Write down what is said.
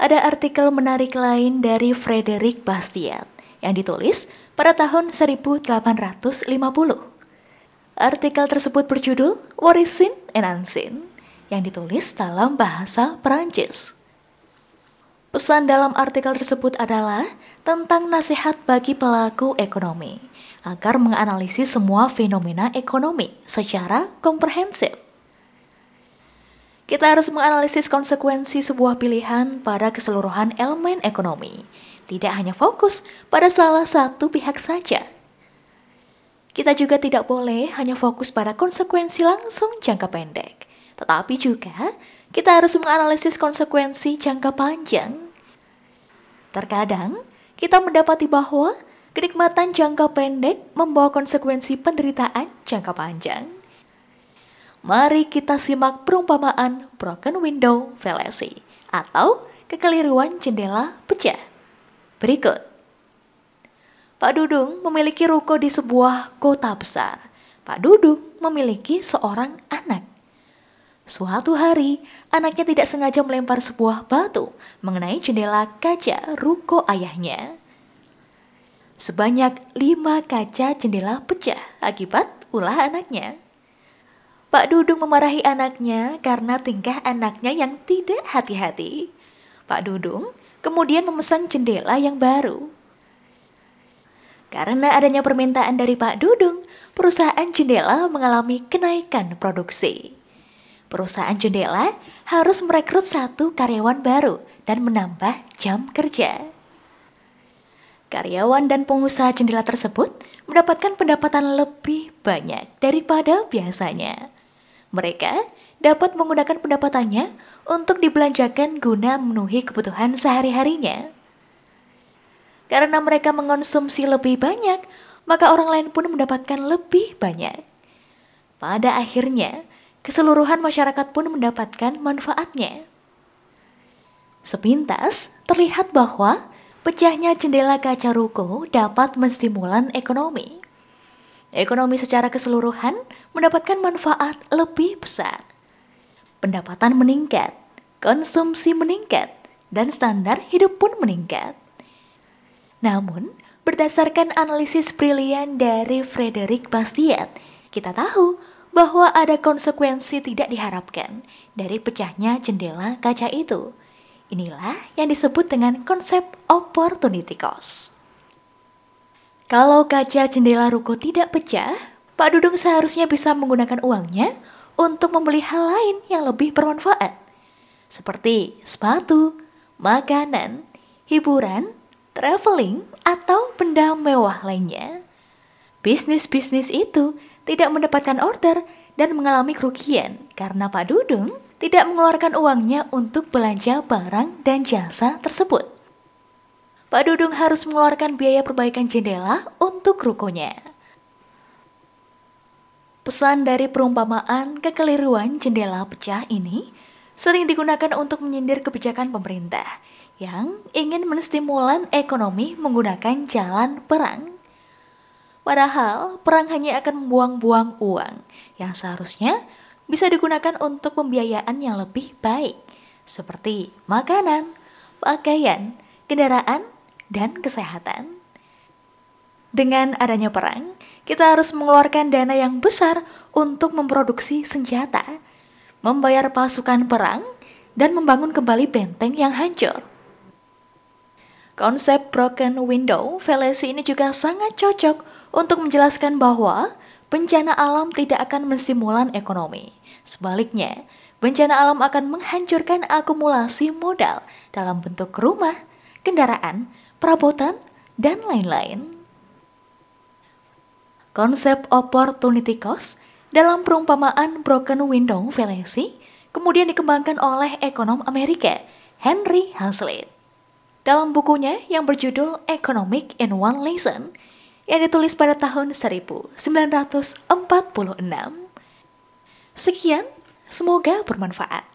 ada artikel menarik lain dari Frederick Bastiat yang ditulis pada tahun 1850. Artikel tersebut berjudul What is Sin and Unseen yang ditulis dalam bahasa Perancis. Pesan dalam artikel tersebut adalah tentang nasihat bagi pelaku ekonomi agar menganalisis semua fenomena ekonomi secara komprehensif. Kita harus menganalisis konsekuensi sebuah pilihan pada keseluruhan elemen ekonomi, tidak hanya fokus pada salah satu pihak saja. Kita juga tidak boleh hanya fokus pada konsekuensi langsung jangka pendek, tetapi juga kita harus menganalisis konsekuensi jangka panjang. Terkadang, kita mendapati bahwa kenikmatan jangka pendek membawa konsekuensi penderitaan jangka panjang. Mari kita simak perumpamaan broken window fallacy atau kekeliruan jendela pecah. Berikut. Pak Dudung memiliki ruko di sebuah kota besar. Pak Dudung memiliki seorang anak. Suatu hari, anaknya tidak sengaja melempar sebuah batu mengenai jendela kaca ruko ayahnya. Sebanyak lima kaca jendela pecah akibat ulah anaknya. Pak Dudung memarahi anaknya karena tingkah anaknya yang tidak hati-hati. Pak Dudung kemudian memesan jendela yang baru. Karena adanya permintaan dari Pak Dudung, perusahaan jendela mengalami kenaikan produksi. Perusahaan jendela harus merekrut satu karyawan baru dan menambah jam kerja. Karyawan dan pengusaha jendela tersebut mendapatkan pendapatan lebih banyak daripada biasanya. Mereka dapat menggunakan pendapatannya untuk dibelanjakan guna memenuhi kebutuhan sehari-harinya. Karena mereka mengonsumsi lebih banyak, maka orang lain pun mendapatkan lebih banyak. Pada akhirnya, keseluruhan masyarakat pun mendapatkan manfaatnya. Sepintas, terlihat bahwa pecahnya jendela kaca ruko dapat menstimulan ekonomi ekonomi secara keseluruhan mendapatkan manfaat lebih besar. Pendapatan meningkat, konsumsi meningkat, dan standar hidup pun meningkat. Namun, berdasarkan analisis brilian dari Frederick Bastiat, kita tahu bahwa ada konsekuensi tidak diharapkan dari pecahnya jendela kaca itu. Inilah yang disebut dengan konsep opportunity cost. Kalau kaca jendela ruko tidak pecah, Pak Dudung seharusnya bisa menggunakan uangnya untuk membeli hal lain yang lebih bermanfaat, seperti sepatu, makanan, hiburan, traveling, atau benda mewah lainnya. Bisnis-bisnis itu tidak mendapatkan order dan mengalami kerugian karena Pak Dudung tidak mengeluarkan uangnya untuk belanja barang dan jasa tersebut. Pak Dudung harus mengeluarkan biaya perbaikan jendela untuk rukonya. Pesan dari perumpamaan kekeliruan jendela pecah ini sering digunakan untuk menyindir kebijakan pemerintah yang ingin menstimulan ekonomi menggunakan jalan perang. Padahal perang hanya akan membuang-buang uang yang seharusnya bisa digunakan untuk pembiayaan yang lebih baik, seperti makanan, pakaian, kendaraan, dan kesehatan. Dengan adanya perang, kita harus mengeluarkan dana yang besar untuk memproduksi senjata, membayar pasukan perang, dan membangun kembali benteng yang hancur. Konsep broken window fallacy ini juga sangat cocok untuk menjelaskan bahwa bencana alam tidak akan menstimulan ekonomi. Sebaliknya, bencana alam akan menghancurkan akumulasi modal dalam bentuk rumah, kendaraan, perabotan, dan lain-lain. Konsep opportunity cost dalam perumpamaan broken window fallacy kemudian dikembangkan oleh ekonom Amerika Henry Hazlitt. Dalam bukunya yang berjudul Economic in One Lesson yang ditulis pada tahun 1946. Sekian, semoga bermanfaat.